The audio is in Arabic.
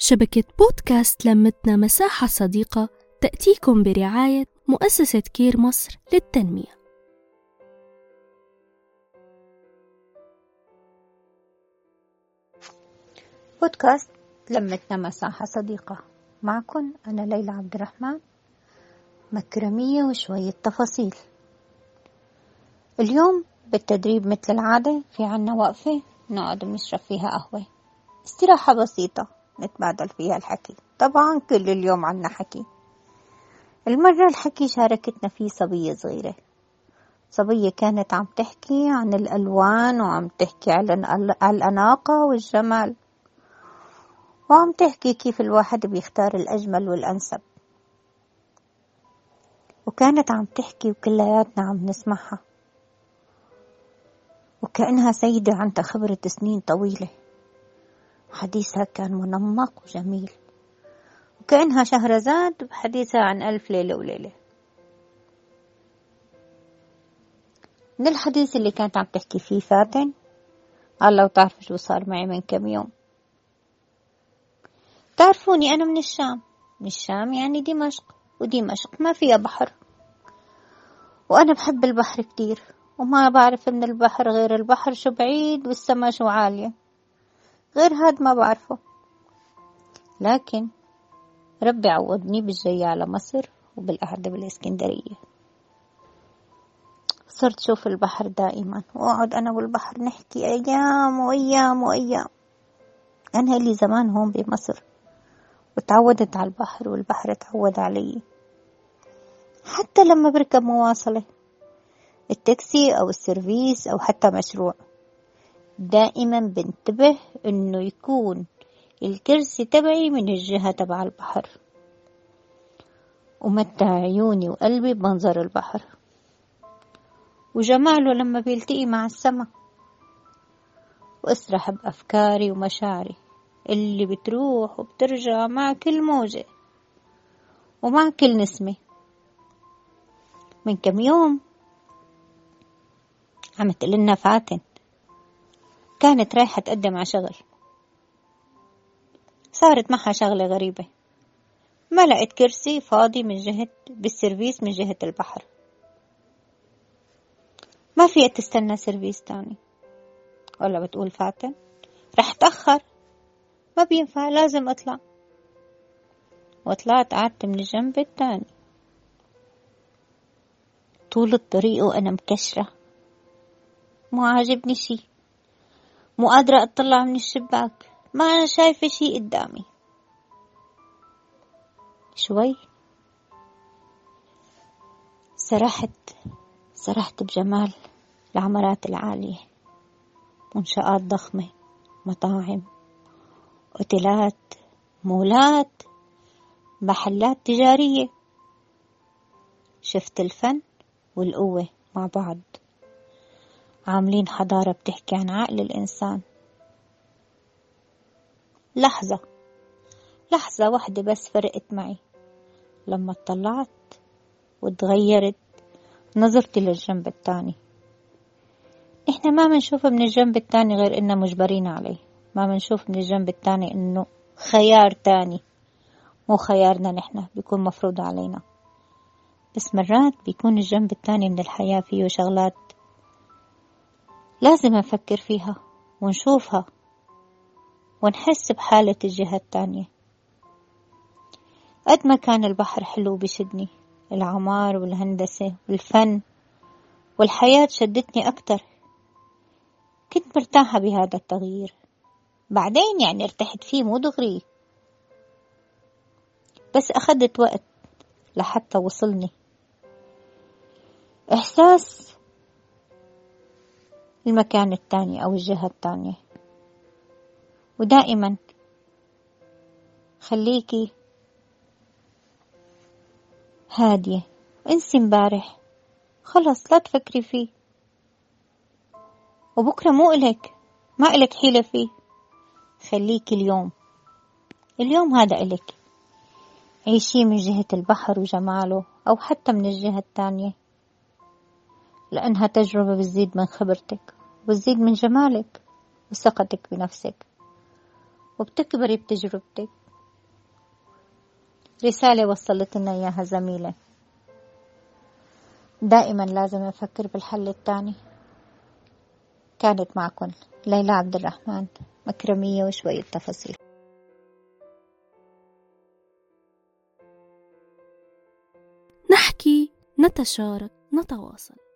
شبكة بودكاست لمتنا مساحة صديقة تأتيكم برعاية مؤسسة كير مصر للتنمية. بودكاست لمتنا مساحة صديقة. معكم أنا ليلى عبد الرحمن. مكرمية وشوية تفاصيل. اليوم بالتدريب مثل العادة في عنا وقفة نقعد نشرب فيها قهوة. استراحة بسيطة. نتبادل فيها الحكي. طبعا كل اليوم عنا حكي. المرة الحكي شاركتنا فيه صبية صغيرة. صبية كانت عم تحكي عن الألوان وعم تحكي عن الأناقة والجمال. وعم تحكي كيف الواحد بيختار الأجمل والأنسب. وكانت عم تحكي وكلياتنا عم نسمعها. وكأنها سيدة عندها خبرة سنين طويلة. حديثها كان منمق وجميل. وكأنها شهرزاد بحديثها عن ألف ليلة وليلة. من الحديث اللي كانت عم تحكي فيه فاتن قال لو تعرفوا شو صار معي من كم يوم. تعرفوني أنا من الشام. من الشام يعني دمشق ودمشق ما فيها بحر. وأنا بحب البحر كتير وما بعرف من البحر غير البحر شو بعيد والسما شو عالية. غير هاد ما بعرفه. لكن ربي عوضني بالجاي على مصر وبالقعدة بالإسكندرية. صرت شوف البحر دائما. وأقعد أنا والبحر نحكي أيام وأيام وأيام. أنا لي زمان هون بمصر. وتعودت على البحر والبحر تعود علي. حتى لما بركب مواصلة. التاكسي أو السيرفيس أو حتى مشروع. دائما بنتبه إنه يكون الكرسي تبعي من الجهة تبع البحر. ومتع عيوني وقلبي بمنظر البحر. وجماله لما بيلتقي مع السما. وأسرح بأفكاري ومشاعري اللي بتروح وبترجع مع كل موجة. ومع كل نسمة. من كم يوم عملنا فاتن. كانت رايحة تقدم على شغل. صارت معها شغلة غريبة. ما لقيت كرسي فاضي من جهة بالسيرفيس من جهة البحر. ما فيها تستنى سيرفيس تاني. ولا بتقول فاتن. رح تأخر. ما بينفع لازم أطلع. وطلعت قعدت من الجنب التاني. طول الطريق وأنا مكشرة. مو عاجبني شي. مو قادرة أطلع من الشباك. ما أنا شايفة شي قدامي. شوي. سرحت. سرحت بجمال العمارات العالية. منشآت ضخمة. مطاعم. أوتيلات. مولات. محلات تجارية. شفت الفن والقوة مع بعض. عاملين حضارة بتحكي عن عقل الإنسان. لحظة لحظة واحدة بس فرقت معي. لما اطلعت وتغيرت نظرتي للجنب التاني. إحنا ما بنشوف من الجنب التاني غير اننا مجبرين عليه. ما بنشوف من الجنب التاني إنه خيار تاني. مو خيارنا نحن بيكون مفروض علينا. بس مرات بيكون الجنب التاني من الحياة فيه شغلات لازم نفكر فيها ونشوفها ونحس بحالة الجهة التانية. قد ما كان البحر حلو بشدني العمار والهندسة والفن والحياة شدتني أكتر. كنت مرتاحة بهذا التغيير. بعدين يعني ارتحت فيه مو دغري. بس أخدت وقت لحتى وصلني. إحساس المكان التاني أو الجهة التانية ودائما خليكي هادية. انسي امبارح. خلص لا تفكري فيه. وبكرة مو إلك ما إلك حيلة فيه. خليكي اليوم. اليوم هذا إلك. عيشيه من جهة البحر وجماله أو حتى من الجهة التانية لأنها تجربة بتزيد من خبرتك وتزيد من جمالك وثقتك بنفسك وبتكبري بتجربتك. رسالة وصلت لنا إياها زميلة. دائما لازم نفكر بالحل الثاني. كانت معكم ليلى عبد الرحمن. مكرمية وشوية تفاصيل نحكي نتشارك نتواصل.